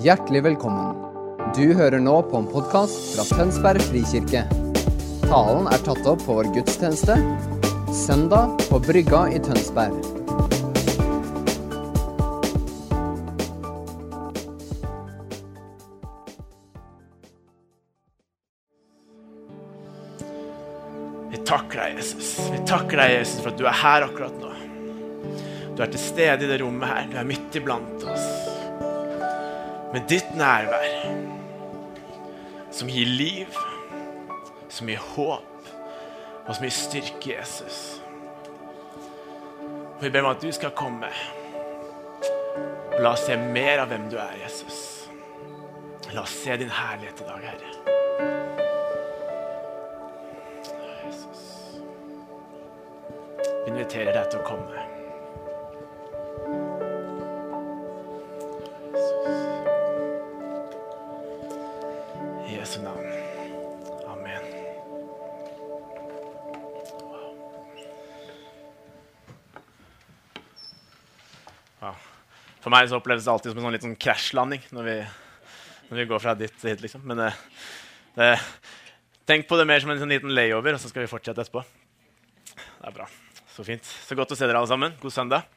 Hjertelig velkommen. Du hører nå på en podkast fra Tønsberg frikirke. Talen er tatt opp på vår gudstjeneste søndag på Brygga i Tønsberg. Vi takker deg, Jesus. Vi takker deg, Jesus, for at du er her akkurat nå. Du er til stede i det rommet her. Du er midt iblant oss. Med ditt nærvær, som gir liv, som gir håp, og som gir styrke, Jesus. Og vi ber om at du skal komme. Og la oss se mer av hvem du er, Jesus. La oss se din herlighet i dag, Herre. Jesus. Vi inviterer deg til å komme. Jesu navn. Amen. Wow. For meg så oppleves det alltid som en sånn litt sånn krasjlanding når når vi går fra dit til hit, liksom. Men det, det, tenk på det mer som en sånn liten layover, og så skal vi fortsette etterpå. Det er bra. Så fint. Så godt å se dere alle sammen. God søndag.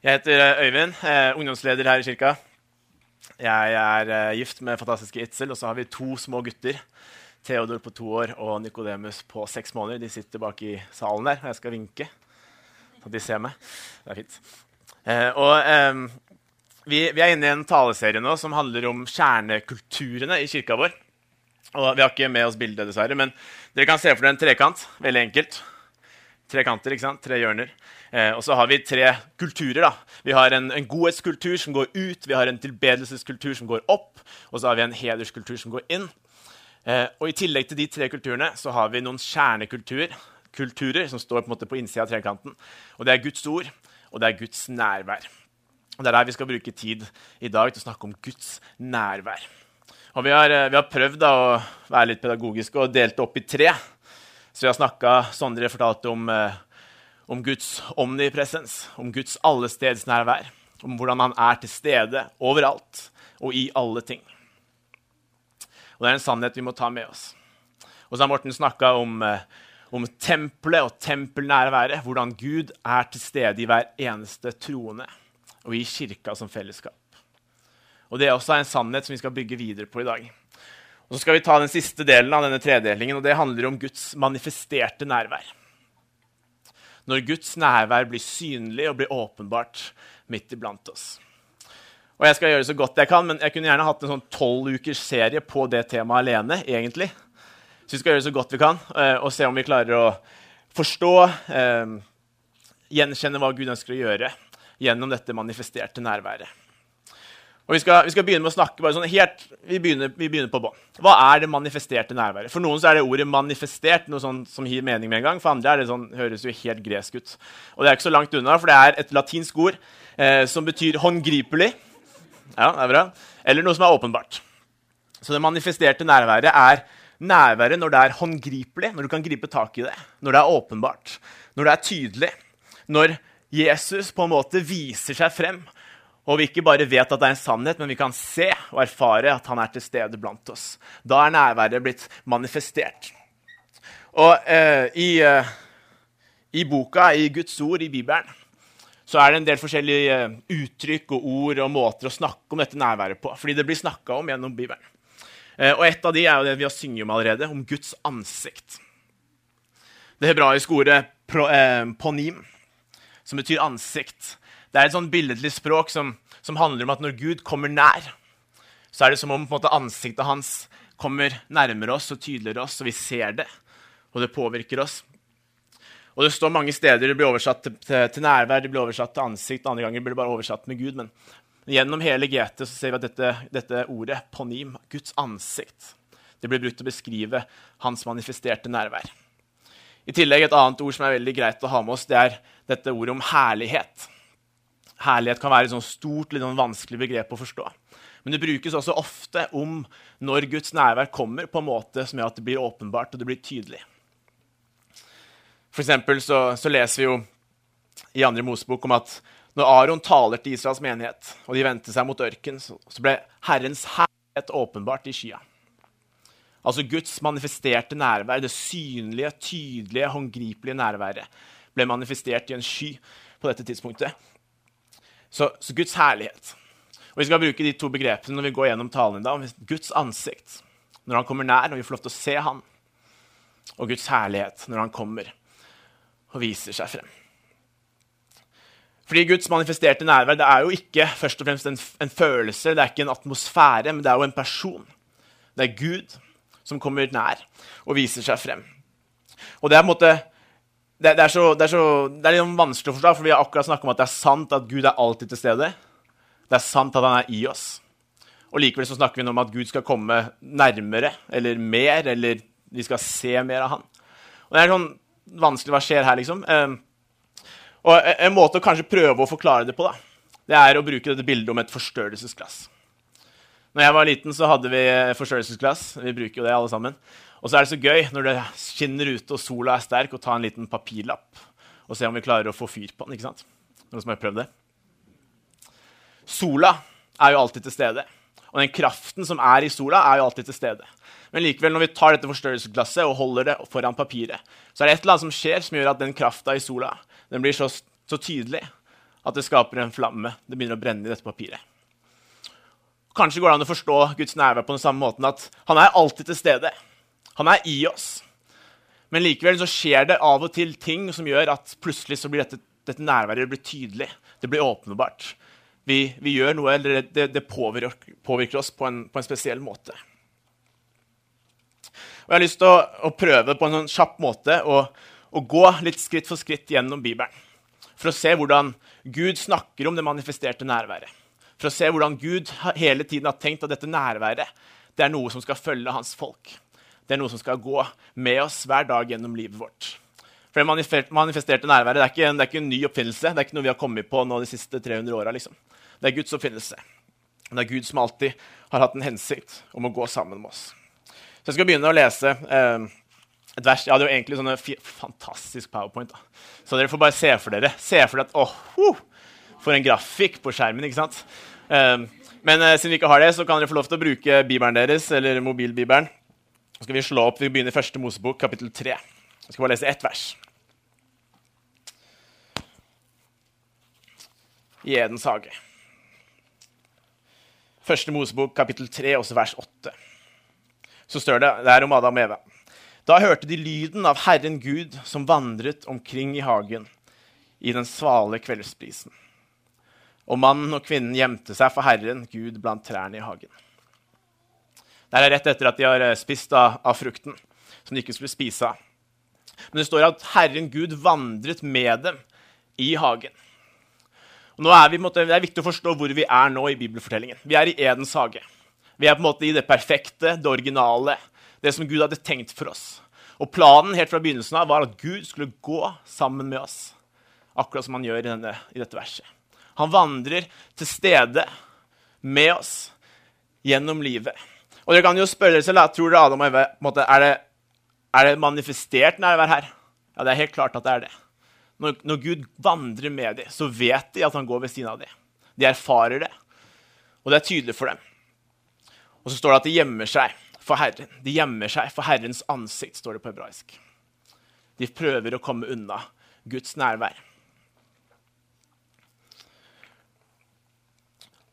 Jeg heter eh, Øyvind, eh, ungdomsleder her i kirka. Jeg er uh, gift med fantastiske Itzel, og så har vi to små gutter. Theodor på to år og Nikodemus på seks måneder. De sitter bak i salen der, og jeg skal vinke. Så de ser meg. Det er fint. Uh, og um, vi, vi er inne i en taleserie nå som handler om kjernekulturene i kirka vår. Og Vi har ikke med oss bildet, dessverre, men dere kan se for dere en trekant. Veldig enkelt. Tre kanter, ikke sant? Tre hjørner. Eh, og så har vi tre kulturer. da. Vi har en, en godhetskultur som går ut, vi har en tilbedelseskultur som går opp, og så har vi en hederskultur som går inn. Eh, og I tillegg til de tre kulturene så har vi noen kjernekulturer kulturer som står på en måte på innsida av trekanten. Og Det er Guds ord, og det er Guds nærvær. Og Det er der vi skal bruke tid i dag til å snakke om Guds nærvær. Og Vi har, eh, vi har prøvd da, å være litt pedagogiske og delt det opp i tre. Så vi har snakka Sondre fortalte om, eh, om Guds omnipresens, om Guds allestedsnærvær. Om hvordan han er til stede overalt og i alle ting. Og Det er en sannhet vi må ta med oss. Og så har Morten snakka om, eh, om tempelet og tempelnærværet. Hvordan Gud er til stede i hver eneste troende og i kirka som fellesskap. Og Det er også en sannhet som vi skal bygge videre på i dag. Og Så skal vi ta den siste delen av denne tredelingen, og det handler om Guds manifesterte nærvær. Når Guds nærvær blir synlig og blir åpenbart midt iblant oss. Og Jeg skal gjøre så godt jeg kan, men jeg kunne gjerne hatt en sånn tolv ukers serie på det temaet alene. egentlig. Så vi skal gjøre så godt vi kan, eh, og se om vi klarer å forstå, eh, gjenkjenne hva Gud ønsker å gjøre gjennom dette manifesterte nærværet. Og vi skal, vi skal, begynne med å snakke bare sånn helt, vi begynner, vi begynner på bånn. Hva er det manifesterte nærværet? For noen så er det ordet 'manifestert' noe sånn som gir mening med en gang. For andre er det sånn, høres jo helt gresk ut. Og det er ikke så langt unna, for det er et latinsk ord eh, som betyr 'håndgripelig'. Ja, det er bra. Eller noe som er åpenbart. Så det manifesterte nærværet er nærværet når det er håndgripelig, når du kan gripe tak i det. Når det er åpenbart, når det er tydelig. Når Jesus på en måte viser seg frem og vi ikke bare vet at det er en sannhet, men vi kan se og erfare at han er til stede blant oss. Da er nærværet blitt manifestert. Og eh, i, eh, i, boka, i Guds ord, i Bibelen, så er det en del forskjellige eh, uttrykk og ord og måter å snakke om dette nærværet på. Fordi det blir snakka om gjennom Bibelen. Eh, og et av de er jo det vi har synget om allerede, om Guds ansikt. Det hebraiske ordet pro, eh, ponim, som betyr ansikt. Det er et sånn billedlig språk som, som, handler om at når Gud kommer nær, så er det som om måte, ansiktet hans kommer nærmere oss og tydeligere oss, og vi ser det. Og det påvirker oss. Og Det står mange steder det blir oversatt til, til, til nærvær, det blir oversatt til ansikt. Andre ganger blir det bare oversatt med Gud. Men gjennom hele GT så ser vi at dette, dette ordet, ponim, Guds ansikt, det blir brukt til å beskrive hans manifesterte nærvær. I tillegg et annet ord som er veldig greit å ha med oss, det er dette ordet om herlighet. Herlighet kan være et sånn stort, litt sånn vanskelig begrep å forstå. Men det brukes også ofte om når Guds nærvær kommer på en måte som gjør at det blir åpenbart og det blir tydelig. For eksempel så, så leser vi jo i andre Mosebok om at når Aron taler til Israels menighet, og de vendte seg mot ørken, så, så ble Herrens herlighet åpenbart i skya. Altså Guds manifesterte nærvær, det synlige, tydelige, håndgripelige nærværet, ble manifestert i en sky på dette tidspunktet. Så, så, Guds herlighet. Og Vi skal bruke de to begrepene når vi går gjennom talen i dag. Guds ansikt når han kommer nær, når vi får lov til å se han. Og Guds herlighet når han kommer og viser seg frem. Fordi Guds manifesterte nærvær det er jo ikke først og fremst en, en følelse, det er ikke en atmosfære, men det er jo en person. Det er Gud som kommer nær og viser seg frem. Og det er på en måte det, det, er så, det, er så, det er litt vanskelig å forstå, for vi har akkurat snakket om at det er sant at Gud er alltid til stede. Det er sant at han er i oss. Og likevel så snakker vi om at Gud skal komme nærmere eller mer, eller vi skal se mer av han. Og det er sånn vanskelig hva skjer her, liksom. Um, og en måte å kanskje prøve å forklare det på, da, det er å bruke dette bildet om et forstørrelsesglass. Når jeg var liten, så hadde vi forstørrelsesglass. Vi bruker jo det, alle sammen. Og så er det så gøy når det skinner ute og sola er sterk, å ta en liten papirlapp og se om vi klarer å få fyr på den. ikke sant? Noen som har prøvd det? Sola er jo alltid til stede. Og den kraften som er i sola, er jo alltid til stede. Men likevel, når vi tar dette forstørrelsesglasset og holder det foran papiret, så er det et eller annet som skjer som gjør at den krafta i sola den blir så, så tydelig at det skaper en flamme. Det begynner å brenne i dette papiret. Kanskje går det an å forstå Guds nærvær på den samme måten at han er alltid til stede. Han er i oss. Men likevel så skjer det av og til ting som gjør at plutselig så blir dette, dette nærværet blir tydelig. Det blir åpenbart. Vi, vi gjør noe, eller det, det påvirker, påvirker, oss på en, på en, spesiell måte. Og Jeg har lyst til å, å prøve på en sånn kjapp måte å, å gå litt skritt for skritt gjennom Bibelen. For å se hvordan Gud snakker om det manifesterte nærværet. For å se hvordan Gud hele tiden har tenkt at dette nærværet det er noe som skal følge hans folk. Det er noe som skal gå med oss hver dag gjennom livet vårt. For Det manifesterte nærværet det er, ikke, det er ikke en ny oppfinnelse. Det er ikke noe vi har kommet på nå de siste 300 åra. Liksom. Det er Guds oppfinnelse. Det er Gud som alltid har hatt en hensikt om å gå sammen med oss. Så Jeg skal begynne å lese eh, et vers. Jeg hadde jo egentlig sånne fantastisk powerpoint. Da. Så dere får bare se for dere. Se for dere at åh, oh, For en grafikk på skjermen. ikke sant? Eh, men eh, siden vi ikke har det, så kan dere få lov til å bruke bibelen deres eller mobilbibelen. Så skal vi slå opp, vi begynner i første Mosebok, kapittel 3. Jeg skal bare lese ett vers. I Edens hage. Første Mosebok, kapittel 3, også vers 8. Så står det det er om Adam og Eva. Da hørte de lyden av Herren Gud som vandret omkring i hagen i den svale kveldsprisen. Og mannen og kvinnen gjemte seg for Herren Gud blant trærne i hagen. Det er rett etter at de har eh, spist av, av frukten som de ikke skulle spise av. Men det står at Herren Gud vandret med dem i hagen. Er vi, måte, det er viktig å forstå hvor vi er nå i bibelfortellingen. Vi er i Edens hage. Vi er på en måte i det perfekte, det originale, det som Gud hadde tenkt for oss. Og Planen helt fra begynnelsen av var at Gud skulle gå sammen med oss, akkurat som han gjør i, denne, i dette verset. Han vandrer til stede med oss gjennom livet. Og dere kan jo spørre dere selv, tror dere Adam og Eve måte, er, det, er, det, manifestert nærvær her? Ja, det er helt klart at det er det. Når, når Gud vandrer med dem, så vet de at han går ved siden av dem. De erfarer det, og det er tydelig for dem. Og så står det at de gjemmer seg for Herren. De gjemmer seg for Herrens ansikt, står det på hebraisk. De prøver å komme unna Guds nærvær.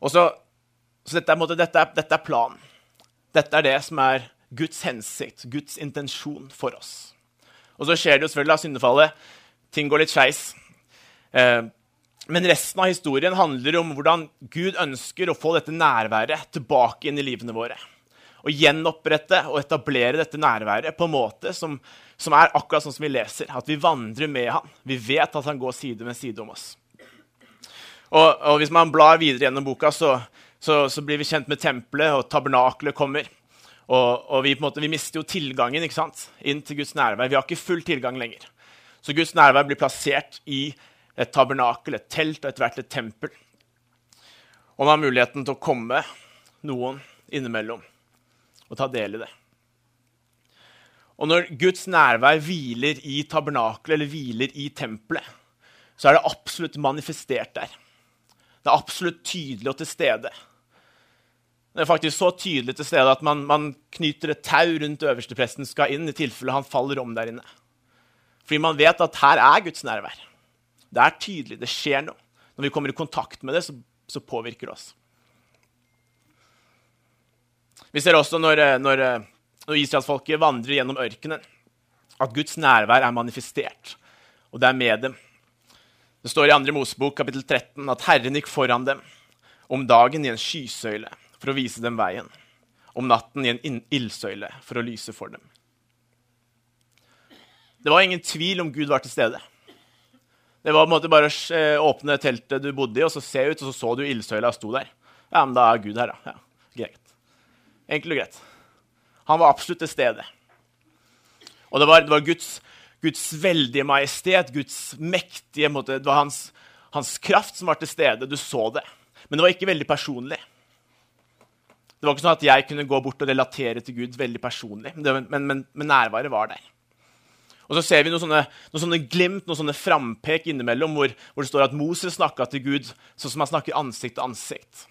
Og så, så dette, dette, dette er planen. Dette er det som er Guds hensikt, Guds intensjon for oss. Og så skjer det jo selvfølgelig av syndefallet. Ting går litt skeis. Eh, men resten av historien handler om hvordan Gud ønsker å få dette nærværet tilbake inn i livene våre. Å gjenopprette og etablere dette nærværet på en måte som, som, er akkurat sånn som vi leser. At vi vandrer med han. Vi vet at han går side ved side om oss. Og, og Hvis man blar videre gjennom boka, så, så, så, blir vi kjent med tempelet, og tabernakelet kommer. Og, og vi, måte, vi, mister jo tilgangen inn til Guds nærvær. Vi har ikke full tilgang lenger. Så Guds nærvær blir plassert i et tabernakel, et telt og etter hvert et tempel. Og man har muligheten til å komme noen innimellom og ta del i det. Og når Guds nærvær hviler i tabernakelet eller hviler i tempelet, så er det absolutt manifestert der. Det er absolutt tydelig og til stede. Det er faktisk så tydelig til stede at man, man knyter et tau rundt øverstepresten skal inn, i tilfelle han faller om der inne. Fordi man vet at her er Guds nærvær. Det er tydelig, det skjer noe. Når vi kommer i kontakt med det, så, så påvirker det oss. Vi ser også når, når, når israelsfolket vandrer gjennom ørkenen, at Guds nærvær er manifestert, og det er med dem. Det står i 2. Mosebok kapittel 13 at Herren gikk foran dem om dagen i en skysøyle for å vise dem veien, om natten i en ildsøyle for å lyse for dem. Det var ingen tvil om Gud var til stede. Det var på en måte bare å eh, åpne teltet du bodde i, og så se ut, og så så du ildsøyla sto der. Ja, men da er Gud her, da. Ja, greit. Enkelt og greit. Han var absolutt til stede. Og det var, det var Guds Guds veldige majestet, Guds mektige måte, Det var hans, hans, kraft som var til stede. Du så det. Men det var ikke veldig personlig. Det var ikke sånn at jeg kunne gå bort og relatere til Gud veldig personlig. Men, men, men, men nærværet var der. Og så ser vi noen sånne, noen sånne glimt, noen sånne frampek innimellom, hvor, hvor, det står at Moses snakka til Gud sånn som han snakker ansikt til ansikt.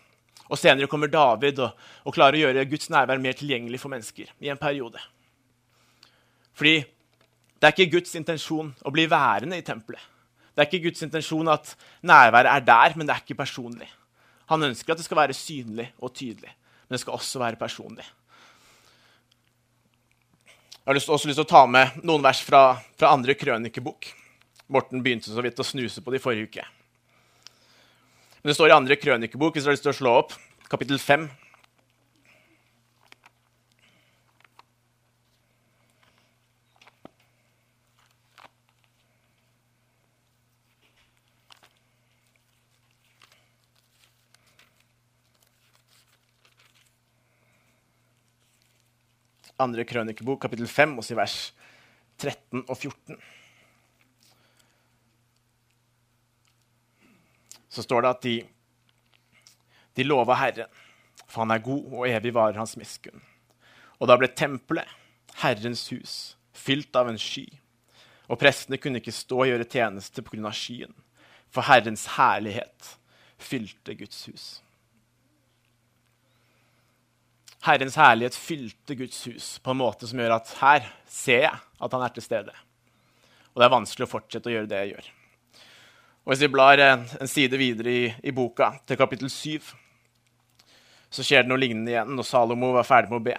Og senere kommer David og, og klarer å gjøre Guds nærvær mer tilgjengelig for mennesker i en periode. Fordi det er ikke Guds intensjon å bli værende i tempelet. Det er ikke Guds intensjon at nærværet er der, men det er ikke personlig. Han ønsker at det skal være synlig og tydelig, men det skal også være personlig. Jeg har også lyst til å ta med noen vers fra, fra andre krønikebok. Morten begynte så vidt å snuse på det i forrige uke. Men det står i andre krønikebok, hvis dere har lyst til å slå opp, kapittel 5, andre krønikebok, kapittel 5, også i vers 13 og 14. Så står det at de, de lova Herren, for han er god, og evig varer hans miskunn. Og da ble tempelet, Herrens hus, fylt av en sky. Og prestene kunne ikke stå og gjøre tjeneste pga. skyen, for Herrens herlighet fylte Guds hus. Herrens herlighet fylte Guds hus på en måte som gjør at her ser jeg at han er til stede. Og det er vanskelig å fortsette å gjøre det jeg gjør. Og Hvis vi blar en, side videre i, i, boka, til kapittel 7, så skjer det noe lignende igjen når Salomo var ferdig med å be.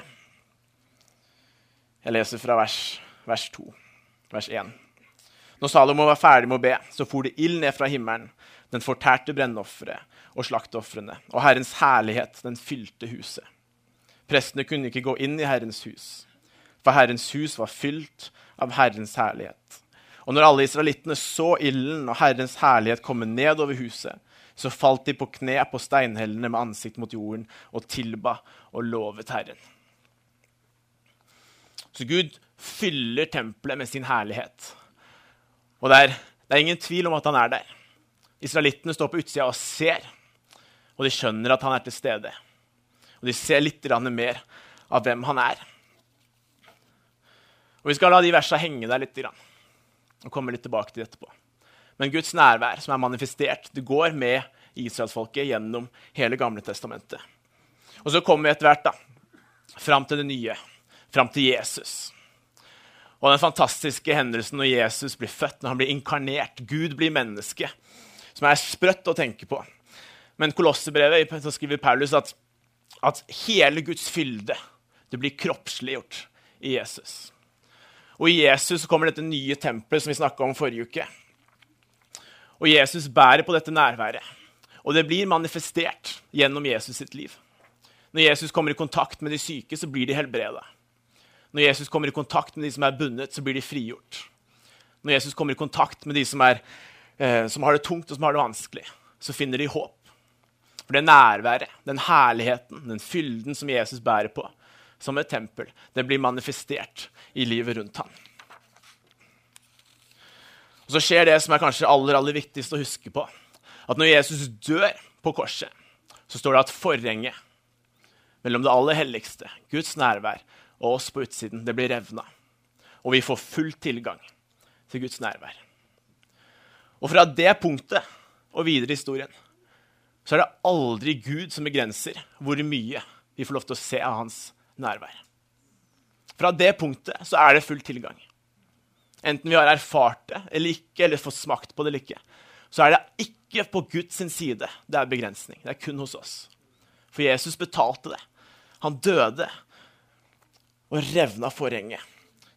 Jeg leser fra vers, vers 2, vers 1. Når Salomo var ferdig med å be, så for det ild ned fra himmelen. Den fortærte brennofferet og slakteofrene, og Herrens herlighet, den fylte huset. Prestene kunne ikke gå inn i Herrens hus, for Herrens hus var fylt av Herrens herlighet. Og når alle israelittene så ilden og Herrens herlighet komme ned over huset, så falt de på kne på steinhellene med ansikt mot jorden og tilba og lovet Herren. Så Gud fyller tempelet med sin herlighet. Og det er, det er ingen tvil om at han er der. Israelittene står på utsida og ser, og de skjønner at han er til stede. Og de ser litt mer av hvem han er. Og Vi skal la de versene henge der litt og komme litt tilbake til det etterpå. Men Guds nærvær som er manifestert, det går med israelsfolket gjennom hele Gamle testamentet. Og så kommer vi etter hvert da, fram til det nye, fram til Jesus. Og den fantastiske hendelsen når Jesus blir født, når han blir inkarnert, Gud blir menneske, som er sprøtt å tenke på. Men Kolossebrevet så skriver Paulus at at hele Guds fylde det blir kroppsliggjort i Jesus. Og i Jesus kommer dette nye tempelet som vi snakka om forrige uke. Og Jesus bærer på dette nærværet. Og det blir manifestert gjennom Jesus sitt liv. Når Jesus kommer i kontakt med de syke, så blir de helbreda. Når Jesus kommer i kontakt med de som er bundet, så blir de frigjort. Når Jesus kommer i kontakt med de som, er, eh, som har det tungt og som har det vanskelig, så finner de håp. For det nærværet, den herligheten, den fylden som Jesus bærer på som et tempel, det blir manifestert i livet rundt ham. Og Så skjer det som er kanskje aller, aller viktigst å huske på. At når Jesus dør på korset, så står det at forhenget mellom det aller helligste, Guds nærvær, og oss på utsiden, det blir revna. Og vi får full tilgang til Guds nærvær. Og fra det punktet og videre i historien så er det aldri Gud som begrenser hvor mye vi får lov til å se av hans nærvær. Fra det punktet så er det full tilgang. Enten vi har erfart det eller ikke, eller fått smakt på det eller ikke, så er det ikke på Guds side det er begrensning. Det er kun hos oss. For Jesus betalte det. Han døde og revna forhenget,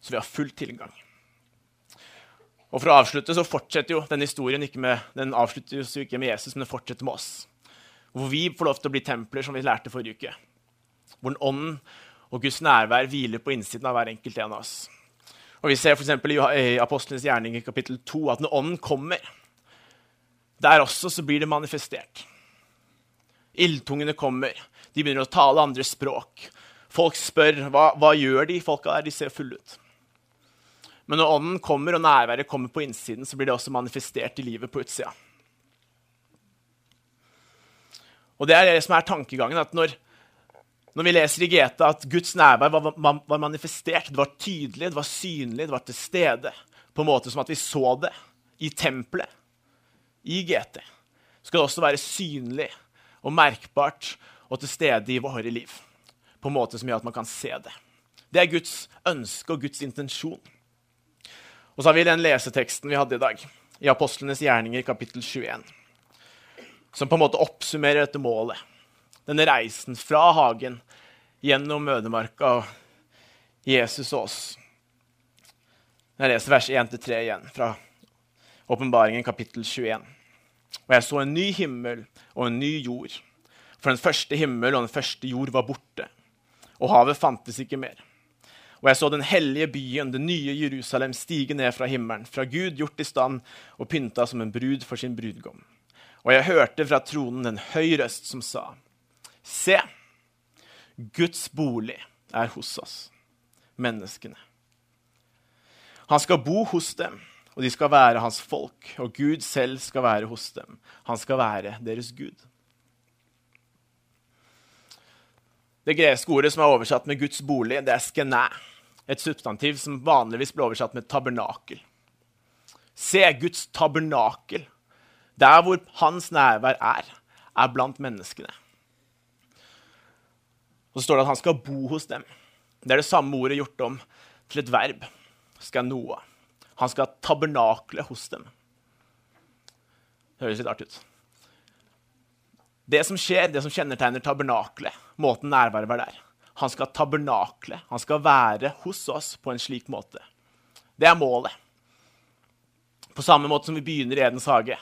så vi har full tilgang. Og for å avslutte så fortsetter jo den historien ikke med, den avsluttes jo ikke med Jesus, men den fortsetter med oss. Hvor vi får lov til å bli templer, som vi lærte forrige uke. Hvor den ånden og Guds nærvær hviler på innsiden av hver enkelt en av oss. Og Vi ser f.eks. i Apostlenes gjerning i kapittel 2 at når ånden kommer, der også så blir det manifestert. Ildtungene kommer. De begynner å tale andre språk. Folk spør hva, hva gjør de folka der. De ser fulle ut. Men når ånden kommer og nærværet kommer på innsiden, så blir det også manifestert i livet på utsida. Og det er det som er tankegangen. at når, når vi leser i GT at Guds nærvær var, var, manifestert, det var tydelig, det var synlig, det var til stede, på en måte som at vi så det i tempelet, i GT, skal det også være synlig og merkbart og til stede i våre liv. På en måte som gjør at man kan se det. Det er Guds ønske og Guds intensjon. Og så har vi den leseteksten vi hadde i dag, i Apostlenes gjerninger, kapittel 21, som på en måte oppsummerer dette målet. Denne reisen fra hagen gjennom mødemarka og Jesus og oss. Jeg leser vers 1-3 igjen fra Åpenbaringen kapittel 21. Og jeg så en ny himmel og en ny jord. For den første himmel og den første jord var borte, og havet fantes ikke mer. Og jeg så den hellige byen, det nye Jerusalem, stige ned fra himmelen, fra Gud gjort i stand og pynta som en brud for sin brudgom. Og jeg hørte fra tronen en høy røst som sa, Se, Guds bolig er hos oss, menneskene. Han skal bo hos dem, og de skal være hans folk, og Gud selv skal være hos dem. Han skal være deres Gud. Det greske ordet som er oversatt med Guds bolig, det er skenæ et substantiv som vanligvis blir oversatt med tabernakel. Se Guds tabernakel. Der hvor hans nærvær er, er blant menneskene. Og så står det at han skal bo hos dem. Det er det samme ordet gjort om til et verb. Skal noe. Han skal tabernakle hos dem. Det høres litt artig ut. Det som skjer, det som kjennetegner tabernaklet, måten nærværet var der, han skal tabernakle. Han skal være hos oss på en slik måte. Det er målet. På samme måte som vi begynner i Edens hage,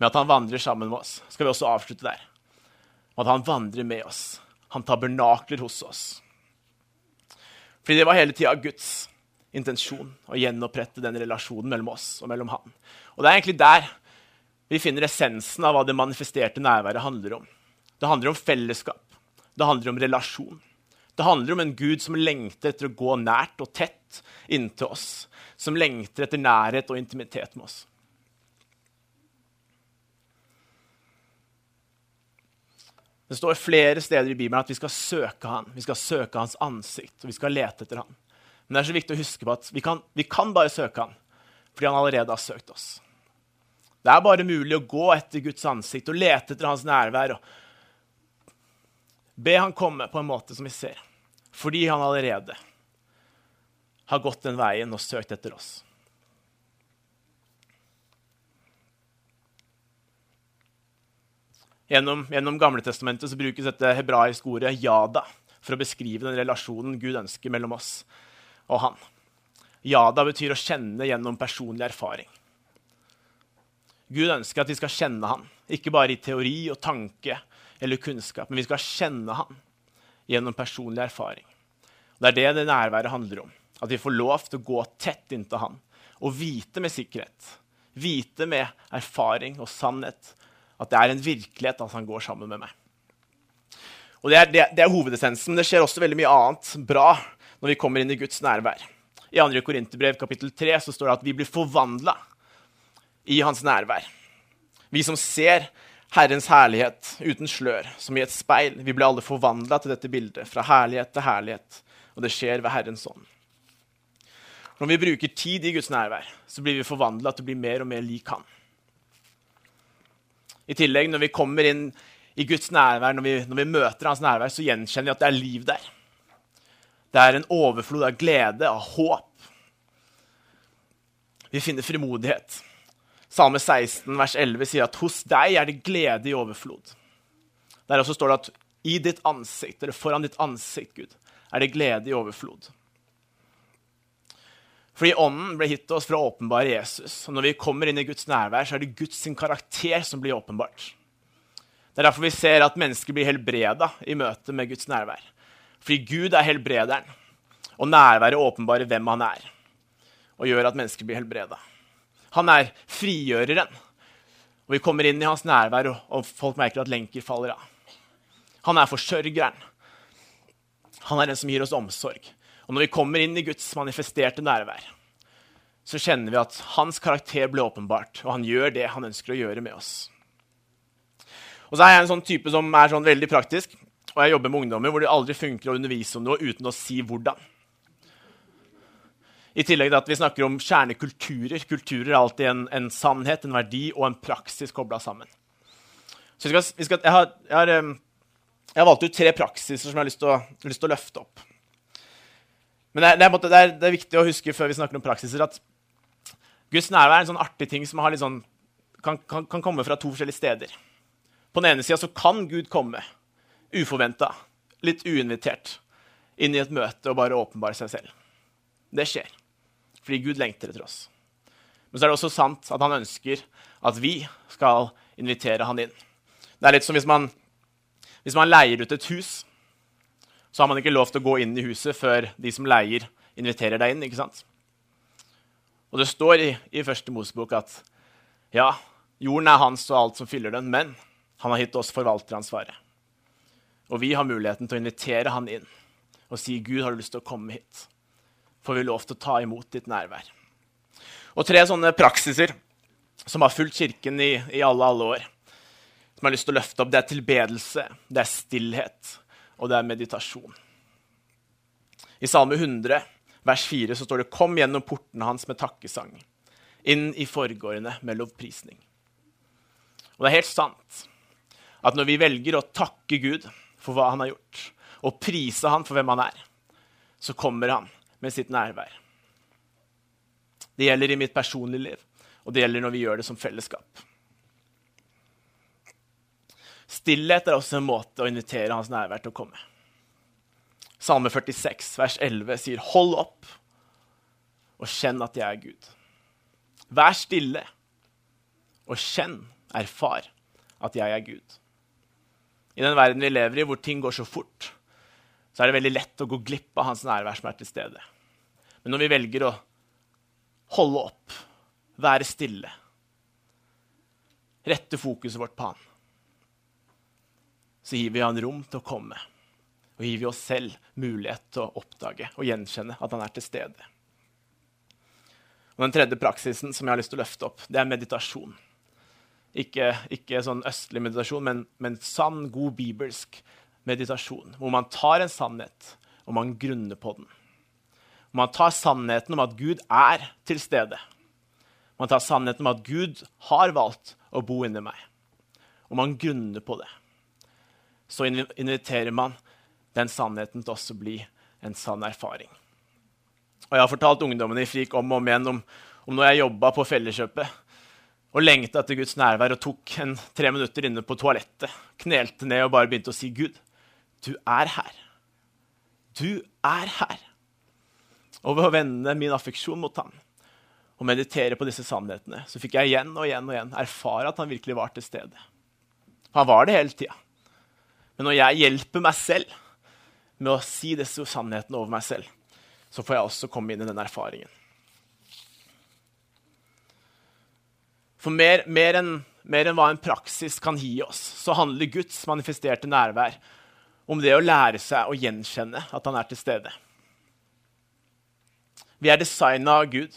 med at han vandrer sammen med oss, skal vi også avslutte der. At han vandrer med oss. Han tabernakler hos oss. Fordi det var hele tida Guds intensjon å gjenopprette den relasjonen mellom oss og mellom han. Og det er egentlig der vi finner essensen av hva det manifesterte nærværet handler om. Det handler om fellesskap. Det handler om relasjon. Det handler om en Gud som lengter etter å gå nært og tett inntil oss. Som lengter etter nærhet og intimitet med oss. Det står flere steder i Bibelen at vi skal søke han, vi skal søke hans ansikt og vi skal lete etter han. Men det er så viktig å huske på at vi kan, vi kan bare søke han fordi han allerede har søkt oss. Det er bare mulig å gå etter Guds ansikt og lete etter hans nærvær og be han komme på en måte som vi ser fordi han allerede har gått den veien og søkt etter oss. Gjennom, gjennom Gamletestamentet brukes dette hebraiske ordet 'jada' for å beskrive den relasjonen Gud ønsker mellom oss og han. Jada betyr å kjenne gjennom personlig erfaring. Gud ønsker at vi skal kjenne han, ikke bare i teori og tanke eller kunnskap, men vi skal kjenne han gjennom personlig erfaring. Det er det det nærværet handler om. At vi får lov til å gå tett inntil han og vite med sikkerhet, vite med erfaring og sannhet, at det er en virkelighet at han går sammen med meg. Og Det er, det, det er hovedessensen, det skjer også veldig mye annet bra når vi kommer inn i Guds nærvær. I 2. Korinterbrev kapittel 3 så står det at vi blir forvandla i hans nærvær. Vi som ser Herrens herlighet uten slør, som i et speil. Vi ble alle forvandla til dette bildet, fra herlighet til herlighet. Og det skjer ved Herrens ånd. Når vi bruker tid i Guds nærvær, så blir vi forvandla til å bli mer og mer lik Han. I tillegg, når vi kommer inn i Guds nærvær, når vi, når vi møter hans nærvær, så gjenkjenner vi at det er liv der. Det er en overflod av glede, av håp. Vi finner frimodighet. Salme 16, vers 11 sier at hos deg er det glede i overflod. Der også står det at i ditt ansikt, eller foran ditt ansikt, Gud, er det glede i overflod. Fordi Ånden ble gitt oss for å åpenbare Jesus. Og når vi kommer inn i Guds nærvær, så er det Guds karakter som blir åpenbart. Det er derfor vi ser at mennesker blir helbreda i møte med Guds nærvær. Fordi Gud er helbrederen, og nærværet åpenbarer hvem han er. Og gjør at mennesker blir helbreda. Han er frigjøreren. Og vi kommer inn i hans nærvær, og folk merker at lenker faller av. Han er forsørgeren. Han er den som gir oss omsorg. Og når vi kommer inn i Guds manifesterte nærvær, så kjenner vi at hans karakter blir åpenbart, og han gjør det han ønsker å gjøre med oss. Og så er jeg en sånn type som er sånn veldig praktisk, og jeg jobber med ungdommer hvor det aldri funker å undervise om noe uten å si hvordan. I tillegg til at vi snakker om kjernekulturer. Kulturer er alltid en, en sannhet, en verdi og en praksis kobla sammen. Så vi skal, vi skal, jeg, har, jeg, har, jeg, har, valgt ut tre praksiser som jeg har lyst til å, lyst til å løfte opp. Men det er, det, er, det, er, det er, viktig å huske før vi snakker om praksiser, at Guds nærvær er en sånn artig ting som sånn, kan, kan, kan, komme fra to forskjellige steder. På den ene sida kan Gud komme uforventa, litt uinvitert, inn i et møte og bare åpenbare seg selv. Det skjer. Fordi Gud lengter etter oss. Men så er det også sant at han ønsker at vi skal invitere han inn. Det er litt som hvis man, hvis man leier ut et hus så har man ikke lov til å gå inn i huset før de som leier, inviterer deg inn. ikke sant? Og det står i, i første Mosebok at ja, jorden er hans og alt som fyller den, men han har gitt oss forvalteransvaret. Og vi har muligheten til å invitere han inn og si, 'Gud, har du lyst til å komme hit?' Får vi lov til å ta imot ditt nærvær. Og tre sånne praksiser som har fulgt Kirken i, i alle, alle år, som jeg har lyst til å løfte opp, det er tilbedelse, det er stillhet, og det er meditasjon. I Salme 100, vers 4, så står det:" Kom gjennom portene hans med takkesang, inn i forgårdene med lovprisning. Og det er helt sant at når vi velger å takke Gud for hva han har gjort, og prise han for hvem han er, så kommer han med sitt nærvær. Det gjelder i mitt personlige liv, og det gjelder når vi gjør det som fellesskap. Stillhet er også en måte å invitere hans nærvær til å komme. Salme 46, vers 11 sier, 'Hold opp og kjenn at jeg er Gud.' Vær stille og kjenn, erfar, at jeg er Gud. I den verden vi lever i, hvor ting går så fort, så er det veldig lett å gå glipp av hans nærvær som er til stede. Men når vi velger å holde opp, være stille, rette fokuset vårt på han, så gir vi han rom til å komme. Og gir vi oss selv mulighet til å oppdage og gjenkjenne at han er til stede. Og Den tredje praksisen som jeg har lyst til å løfte opp, det er meditasjon. Ikke, ikke sånn østlig meditasjon, men, men, sann, god bibelsk meditasjon. Hvor man tar en sannhet, og man grunner på den. Man tar sannheten om at Gud er til stede. Man tar sannheten om at Gud har valgt å bo inni meg. Og man grunner på det så inviterer man den sannheten til også å bli en sann erfaring. Og Jeg har fortalt ungdommene i FRIK om og om igjen om, om når jeg jobba på Felleskjøpet og lengta etter Guds nærvær og tok en tre minutter inne på toalettet, knelte ned og bare begynte å si, 'Gud, du er her. Du er her.' Og ved å vende min affeksjon mot ham og meditere på disse sannhetene, så fikk jeg igjen og igjen og igjen erfare at han virkelig var til stede. Han var det hele tida. Men når jeg hjelper meg selv med å si disse sannhetene over meg selv, så får jeg også komme inn i den erfaringen. For mer, mer enn enn hva en praksis kan gi oss, så handler Guds manifesterte nærvær om det å lære seg å gjenkjenne at han er til stede. Vi er designa av Gud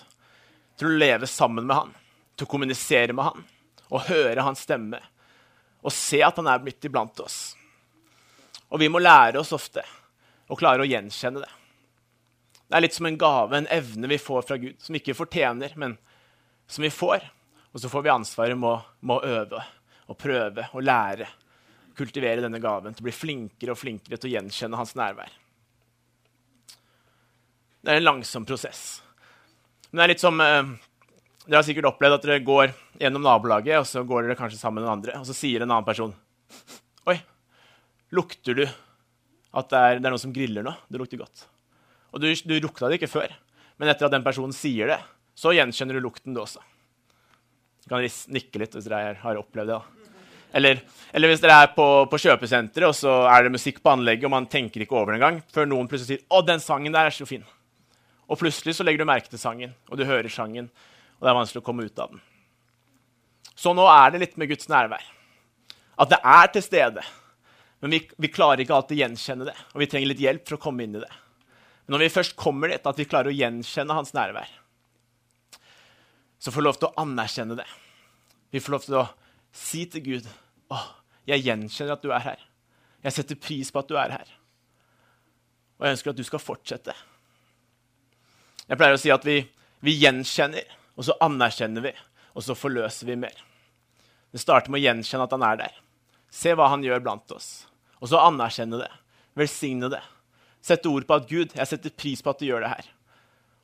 til å leve sammen med han, til å kommunisere med han og høre hans stemme og se at han er blitt iblant oss. Og vi må lære oss ofte å klare å gjenkjenne det. Det er litt som en gave, en evne vi får fra Gud, som vi ikke fortjener, men som vi får. Og så får vi ansvaret med å, øve og prøve og lære. Kultivere denne gaven til å bli flinkere og flinkere til å gjenkjenne hans nærvær. Det er en langsom prosess. Men det er litt som eh, Dere har sikkert opplevd at dere går gjennom nabolaget, og så går dere kanskje sammen med noen andre, og så sier en annen person Oi, lukter du at det er, det er noen som griller nå? Det lukter godt. Og du, du lukta det ikke før, men etter at den personen sier det, så gjenkjenner du lukten, du også. Du kan nikke litt hvis dere har opplevd det. da. Eller, eller, hvis dere er på, på kjøpesenteret, og så er det musikk på anlegget, og man tenker ikke over det engang, før noen plutselig sier 'Å, den sangen der er så fin'. Og plutselig så legger du merke til sangen, og du hører sangen, og det er vanskelig å komme ut av den. Så nå er det litt med Guds nærvær. At det er til stede. Men vi, vi klarer ikke alltid gjenkjenne det, og vi trenger litt hjelp for å komme inn i det. Men når vi først kommer dit, at vi klarer å gjenkjenne hans nærvær, så får vi lov til å anerkjenne det. Vi får lov til å si til Gud å, jeg gjenkjenner at du er her. Jeg setter pris på at du er her. Og jeg ønsker at du skal fortsette. Jeg pleier å si at vi, vi gjenkjenner, og så anerkjenner vi, og så forløser vi mer. Det starter med å gjenkjenne at han er der. Se hva han gjør blant oss. Og så anerkjenne det. Velsigne det. Sette ord på at Gud, jeg setter pris på at du gjør det her.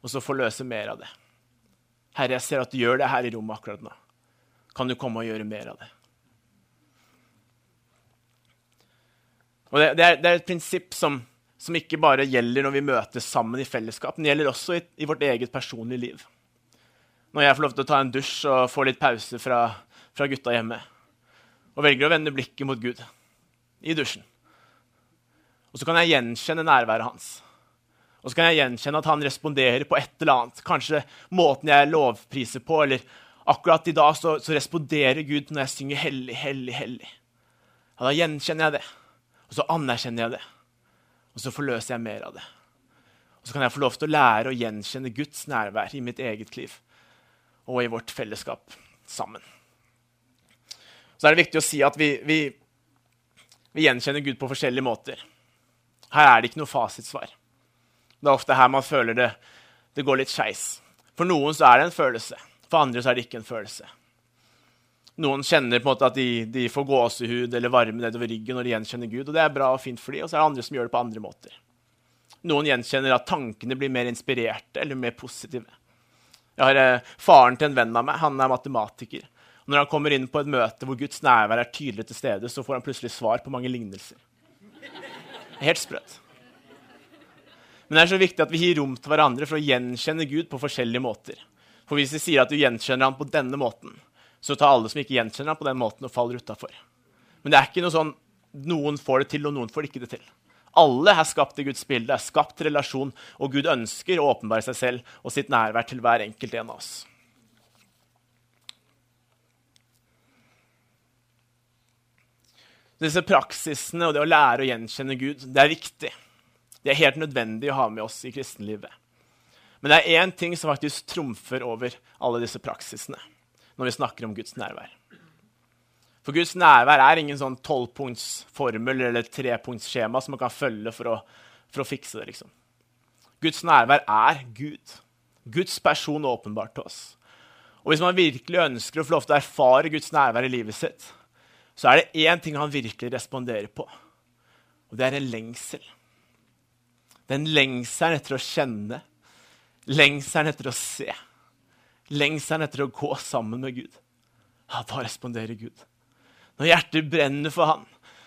Og så forløse mer av det. Herre, jeg ser at du gjør det her i rommet akkurat nå. Kan du komme og gjøre mer av det? Og det, det, er, det er, et prinsipp som, som, ikke bare gjelder når vi møtes sammen i fellesskap, men det gjelder også i, i, vårt eget personlige liv. Når jeg får lov til å ta en dusj og få litt pause fra, fra gutta hjemme, og velger å vende blikket mot Gud i dusjen. Og så kan jeg gjenkjenne nærværet hans. Og så kan jeg gjenkjenne at han responderer på et eller annet. Kanskje måten jeg lovpriser på, eller akkurat i dag så, så responderer Gud når jeg synger 'Hellig, hellig, hellig'. Ja, da gjenkjenner jeg det. Og så anerkjenner jeg det. Og så forløser jeg mer av det. Og så kan jeg få lov til å lære å gjenkjenne Guds nærvær i mitt eget liv og i vårt fellesskap sammen. Så er det viktig å si at vi, vi, vi gjenkjenner Gud på forskjellige måter. Her er det ikke noe fasitsvar. Det er ofte her man føler det, det går litt skeis. For noen så er det en følelse, for andre så er det ikke en følelse. Noen kjenner på en måte at de, de får gåsehud eller varme nedover ryggen når de gjenkjenner Gud. og Det er bra og fint for dem, og så er det andre som gjør det på andre måter. Noen gjenkjenner at tankene blir mer inspirerte eller mer positive. Jeg har eh, Faren til en venn av meg han er matematiker. Og når han kommer inn på et møte hvor Guds nærvær er tydelig til stede, så får han plutselig svar på mange lignelser. Helt sprøtt. Men det er så viktig at vi gir rom til hverandre for å gjenkjenne Gud på forskjellige måter. For hvis vi sier at du gjenkjenner ham på denne måten, så tar alle som ikke gjenkjenner ham på den måten, og faller utafor. Men det er ikke noe sånn noen får det til, og noen får ikke det til. Alle er skapt i Guds bilde, er skapt relasjon, og Gud ønsker å åpenbare seg selv og sitt nærvær til hver enkelt en av oss. Disse praksisene og det å lære å gjenkjenne Gud, det er viktig. Det er helt nødvendig å ha med oss i kristenlivet. Men det er én ting som faktisk trumfer over alle disse praksisene når vi snakker om Guds nærvær. For Guds nærvær er ingen sånn tolvpunktsformel eller trepunktsskjema som man kan følge for å, for å fikse det. liksom. Guds nærvær er Gud. Guds person åpenbart til oss. Og hvis man virkelig ønsker å få lov til å erfare Guds nærvær i livet sitt, så er det én ting han virkelig responderer på, og det er en lengsel. Den lengselen etter å kjenne, lengselen etter å se lengselen etter å gå sammen med Gud, ja, da responderer Gud. Når hjerter brenner for Han,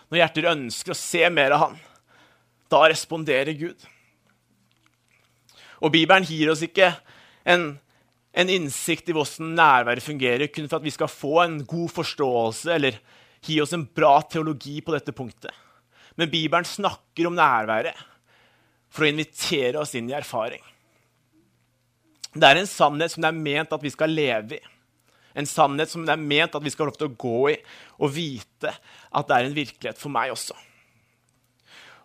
når hjerter ønsker å se mer av Han, da responderer Gud. Og Bibelen gir oss ikke en, en innsikt i hvordan nærværet fungerer, kun for at vi skal få en god forståelse eller gi oss en bra teologi på dette punktet. Men Bibelen snakker om nærværet for å invitere oss inn i erfaring. Det er en sannhet som det er ment at vi skal leve i. En sannhet som det er ment at vi skal få lov til å gå i og vite at det er en virkelighet for meg også.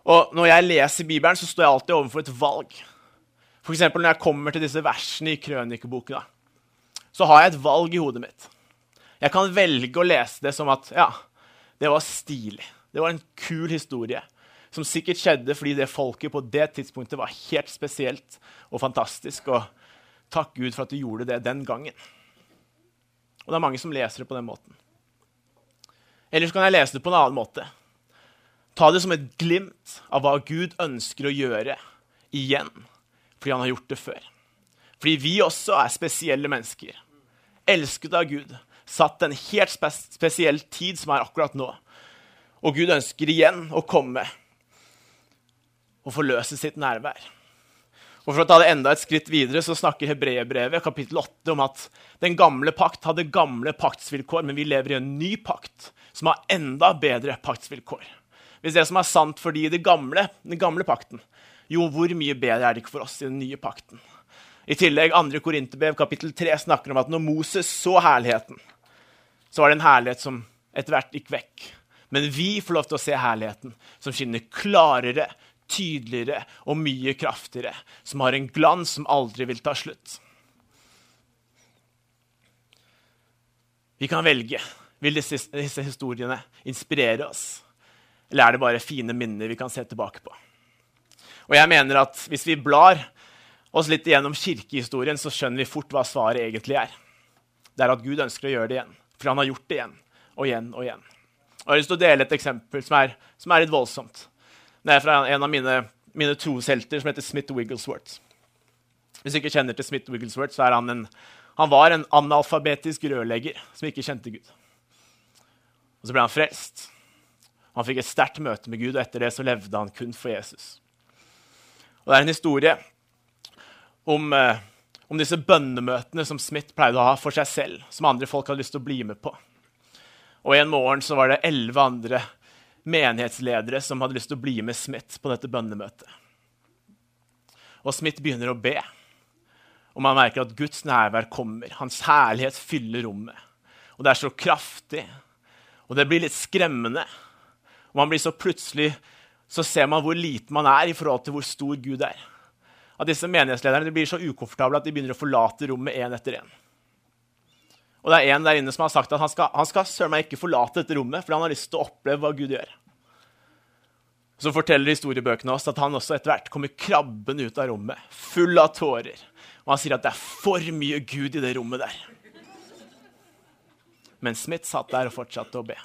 Og Når jeg leser Bibelen, så står jeg alltid overfor et valg. F.eks. når jeg kommer til disse versene i krønikeboken, så har jeg et valg i hodet mitt. Jeg kan velge å lese det som at ja, det var stilig. Det var en kul historie som sikkert skjedde fordi det folket på det tidspunktet var helt spesielt og fantastisk. og Takk Gud for at du gjorde det den gangen. Og det er mange som leser det på den måten. Eller så kan jeg lese det på en annen måte. Ta det som et glimt av hva Gud ønsker å gjøre igjen, fordi han har gjort det før. Fordi vi også er spesielle mennesker. Elsket av Gud. Satt en helt spes spesiell tid som er akkurat nå. Og Gud ønsker igjen å komme og forløse sitt nærvær. Og For å ta det enda et skritt videre så snakker Hebreerbrevet kapittel 8 om at den gamle pakt hadde gamle paktsvilkår, men vi lever i en ny pakt som har enda bedre paktsvilkår. Hvis det som er sant for de i gamle, den gamle pakten, jo, hvor mye bedre er det ikke for oss i den nye pakten? I tillegg, 2. Korinterbrev kapittel 3 snakker om at når Moses så herligheten, så var det en herlighet som etter hvert gikk vekk. Men vi får lov til å se herligheten som skinner klarere, tydeligere og mye kraftigere, som har en glans som aldri vil ta slutt. Vi kan velge. Vil disse, disse historiene inspirere oss? Eller er det bare fine minner vi kan se tilbake på? Og jeg mener at Hvis vi blar oss litt igjennom kirkehistorien, så skjønner vi fort hva svaret egentlig er. Det er at Gud ønsker å gjøre det igjen. For han har gjort det igjen og igjen og igjen. Og Jeg har lyst til å dele et eksempel som er, som er litt voldsomt. Det er fra en av mine, mine troshelter som heter Smith Wigglesworth. Hvis du ikke kjenner til Smith Wigglesworth, så er han en, han var en analfabetisk rørlegger som ikke kjente Gud. Og Så ble han frelst. Han fikk et sterkt møte med Gud, og etter det så levde han kun for Jesus. Og Det er en historie om, eh, om disse bønnemøtene som Smith pleide å ha for seg selv, som andre folk hadde lyst til å bli med på. Og En morgen så var det elleve andre menighetsledere som hadde lyst til å bli med Smith på dette bønnemøtet. Og Smith begynner å be. Og man merker at Guds nærvær kommer. Hans herlighet fyller rommet. Og det er så kraftig. Og det blir litt skremmende. Og man blir så plutselig så ser man hvor lite man er i forhold til hvor stor Gud er. At disse menighetslederne blir så ukomfortable at de begynner å forlate rommet én etter én. Og det er en der inne som har sagt at han skal, han skal meg ikke forlate dette rommet, for han har lyst til å oppleve hva Gud gjør. Så forteller historiebøkene oss at han også etter hvert kommer krabbende ut av rommet, full av tårer. Og han sier at det er for mye Gud i det rommet der. Men Smith satt der og fortsatte å be.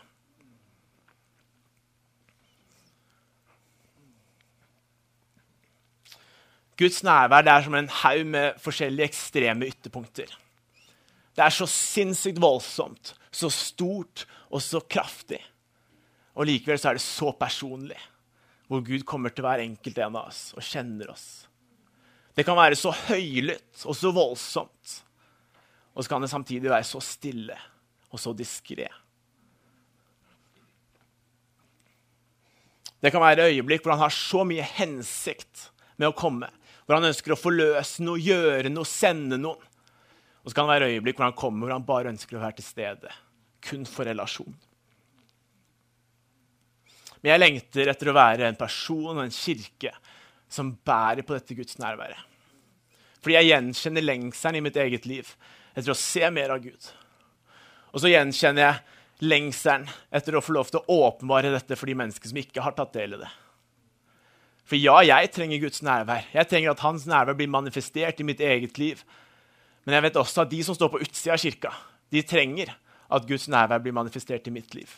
Guds nærvær det er som en haug med forskjellige ekstreme ytterpunkter. Det er så sinnssykt voldsomt, så stort og så kraftig. Og likevel så er det så personlig, hvor Gud kommer til hver enkelt en av oss og kjenner oss. Det kan være så høylytt og så voldsomt. Og så kan det samtidig være så stille og så diskré. Det kan være øyeblikk hvor han har så mye hensikt med å komme. Hvor han ønsker å forløse noe, gjøre noe, sende noen. Og så kan det være øyeblikk hvor han kommer hvor han bare ønsker å være til stede. Kun for relasjon. Men jeg lengter etter å være en person og en kirke som bærer på dette Guds nærværet. Fordi jeg gjenkjenner lengselen i mitt eget liv etter å se mer av Gud. Og så gjenkjenner jeg lengselen etter å få lov til å åpenbare dette for de mennesker som ikke har tatt del i det. For ja, jeg trenger Guds nærvær. Jeg trenger at Hans nærvær blir manifestert i mitt eget liv. Men jeg vet også at de som står på utsida av kirka, de trenger at Guds nærvær blir manifestert i mitt liv.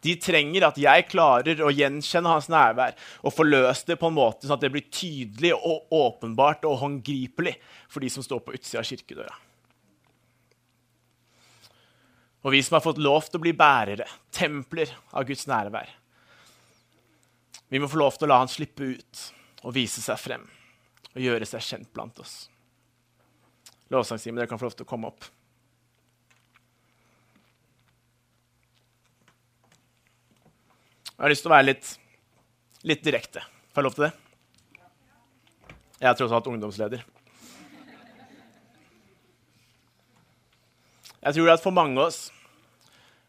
De trenger at jeg klarer å gjenkjenne hans nærvær og forløse det på en måte sånn at det blir tydelig og åpenbart og håndgripelig for de som står på utsida av kirkedøra. Og vi som har fått lov til å bli bærere, templer av Guds nærvær, vi må få lov til å la han slippe ut og vise seg frem og gjøre seg kjent blant oss. Lovsangstimen, dere kan få lov til å komme opp. Jeg har lyst til å være litt, litt direkte. Får jeg lov til det? Jeg er tross alt ungdomsleder. Jeg tror at for mange av oss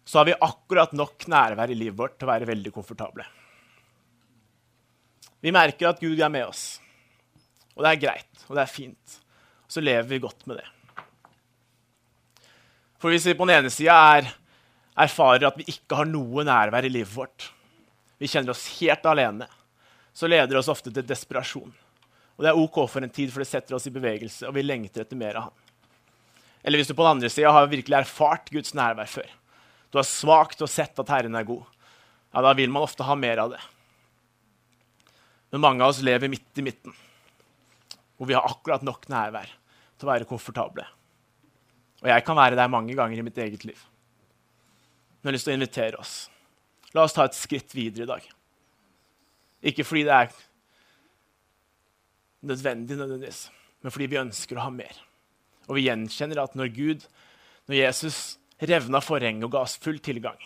så har vi akkurat nok nærvær i livet vårt til å være veldig komfortable. Vi merker at Gud er med oss, og det er greit, og det er fint så lever vi godt med det. For hvis vi på den ene sida erfarer at vi ikke har noe nærvær i livet vårt, vi kjenner oss helt alene, så leder det oss ofte til desperasjon. Og det er OK for en tid, for det setter oss i bevegelse, og vi lengter etter mer av Han. Eller hvis du på den andre sida har virkelig erfart Guds nærvær før, du har svakt og sett at Herren er god, ja, da vil man ofte ha mer av det. Men mange av oss lever midt i midten, hvor vi har akkurat nok nærvær til å være komfortable. Og jeg kan være der mange ganger i mitt eget liv. Men jeg har lyst til å invitere oss. La oss ta et skritt videre i dag. Ikke fordi det er nødvendig, nødvendigvis, men fordi vi ønsker å ha mer. Og vi gjenkjenner at når Gud, når Jesus revna forhenget og ga oss full tilgang,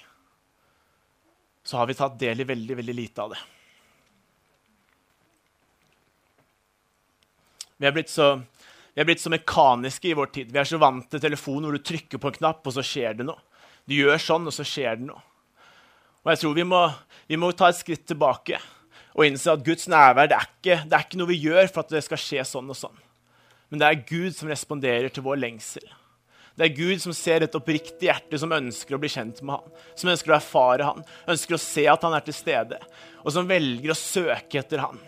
så har vi tatt del i veldig, veldig lite av det. Vi er blitt så, vi er blitt så mekaniske i vår tid. Vi er så vant til telefonen hvor du trykker på en knapp, og så skjer det noe. Du gjør sånn, og så skjer det noe. Og jeg tror vi må, vi må ta et skritt tilbake og innse at Guds nærvær det er, ikke, det er ikke noe vi gjør for at det skal skje sånn og sånn. Men det er Gud som responderer til vår lengsel. Det er Gud som ser et oppriktig hjerte som ønsker å bli kjent med han, som ønsker å erfare han, ønsker å se at han er til stede, og som velger å søke etter han.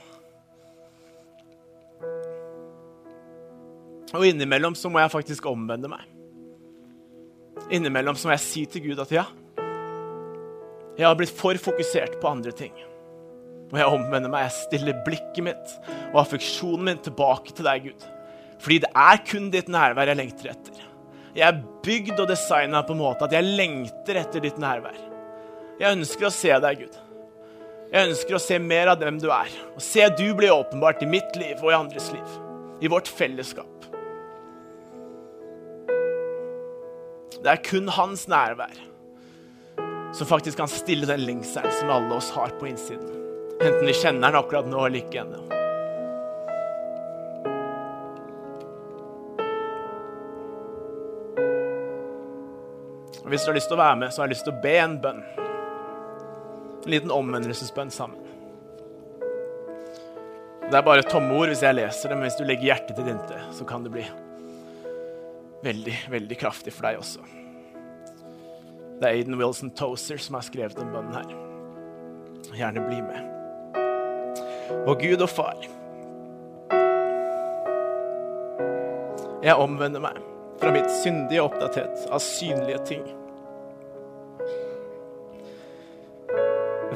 Og innimellom så må jeg faktisk omvende meg. Innimellom så må jeg si til Gud at ja, jeg har blitt for fokusert på andre ting. Og jeg omvender meg, jeg stiller blikket mitt og affeksjonen min tilbake til deg, Gud. Fordi det er kun ditt nærvær jeg lengter etter. Jeg er bygd og designa på en måte at jeg lengter etter ditt nærvær. Jeg ønsker å se deg, Gud. Jeg ønsker å se mer av hvem du er. Og se du bli åpenbart i mitt liv og i andres liv. I vårt fellesskap. Det er kun hans nærvær som faktisk kan stille den lengselen som alle oss har på innsiden. Enten vi kjenner den akkurat nå eller ikke ennå. Hvis du har lyst til å være med, så har jeg lyst til å be en bønn. En liten omvendelsesbønn sammen. Det er bare tomme ord hvis jeg leser det, men hvis du legger hjertet ditt inntil, så kan det bli veldig, veldig kraftig for deg også. Det er Aiden Wilson Tozer som har skrevet den bønnen her. Gjerne bli med. Og Gud og Far, jeg omvender meg fra mitt syndige oppdatert av synlige ting.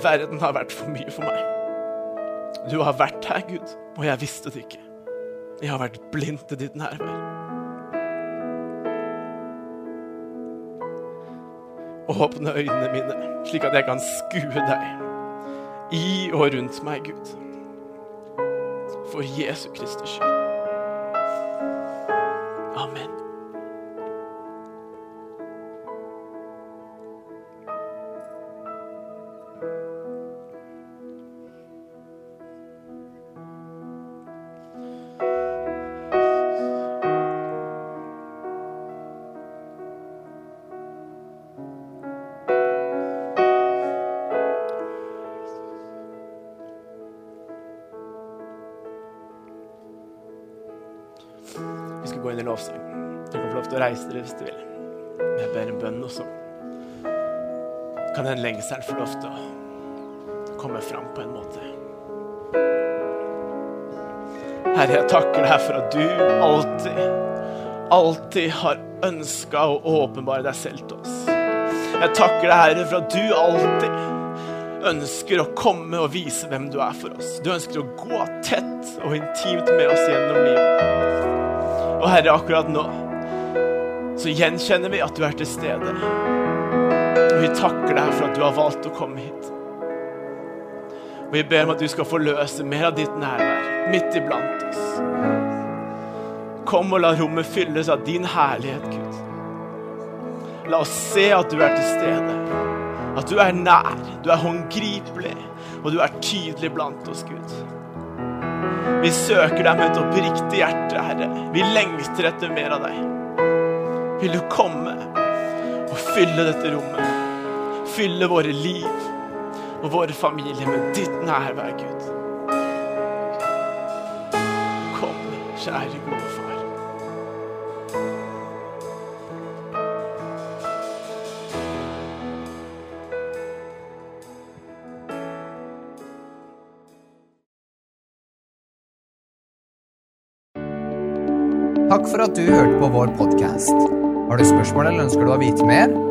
Verden har vært for mye for meg. Du har vært her, Gud, og jeg visste det ikke. Jeg har vært blind til ditt nærvær. Åpne øynene mine, slik at jeg kan skue deg i og rundt meg, Gud. For Jesu Kristus skyld. Lengselen få lov til å komme fram på en måte? Herre, jeg takker deg for at du alltid, alltid har ønska å åpenbare deg selv til oss. Jeg takker deg, Herre, for at du alltid ønsker å komme og vise hvem du er for oss. Du ønsker å gå tett og intimt med oss gjennom livet. Og Herre, akkurat nå så gjenkjenner vi at du er til stede. Vi takker deg for at du har valgt å komme hit. Og vi ber om at du skal forløse mer av ditt nærvær midt iblant oss. Kom og la rommet fylles av din herlighet, Gud. La oss se at du er til stede. At du er nær, du er håndgripelig, og du er tydelig blant oss, Gud. Vi søker deg med et oppriktig hjerte, Herre. Vi lengter etter mer av deg. Vil du komme og fylle dette rommet? Fylle våre liv og våre familier med ditt nærvær, Gud. Kom, kjære gode far. Takk for at du hørte på vår podkast. Har du spørsmål eller ønsker du å vite mer?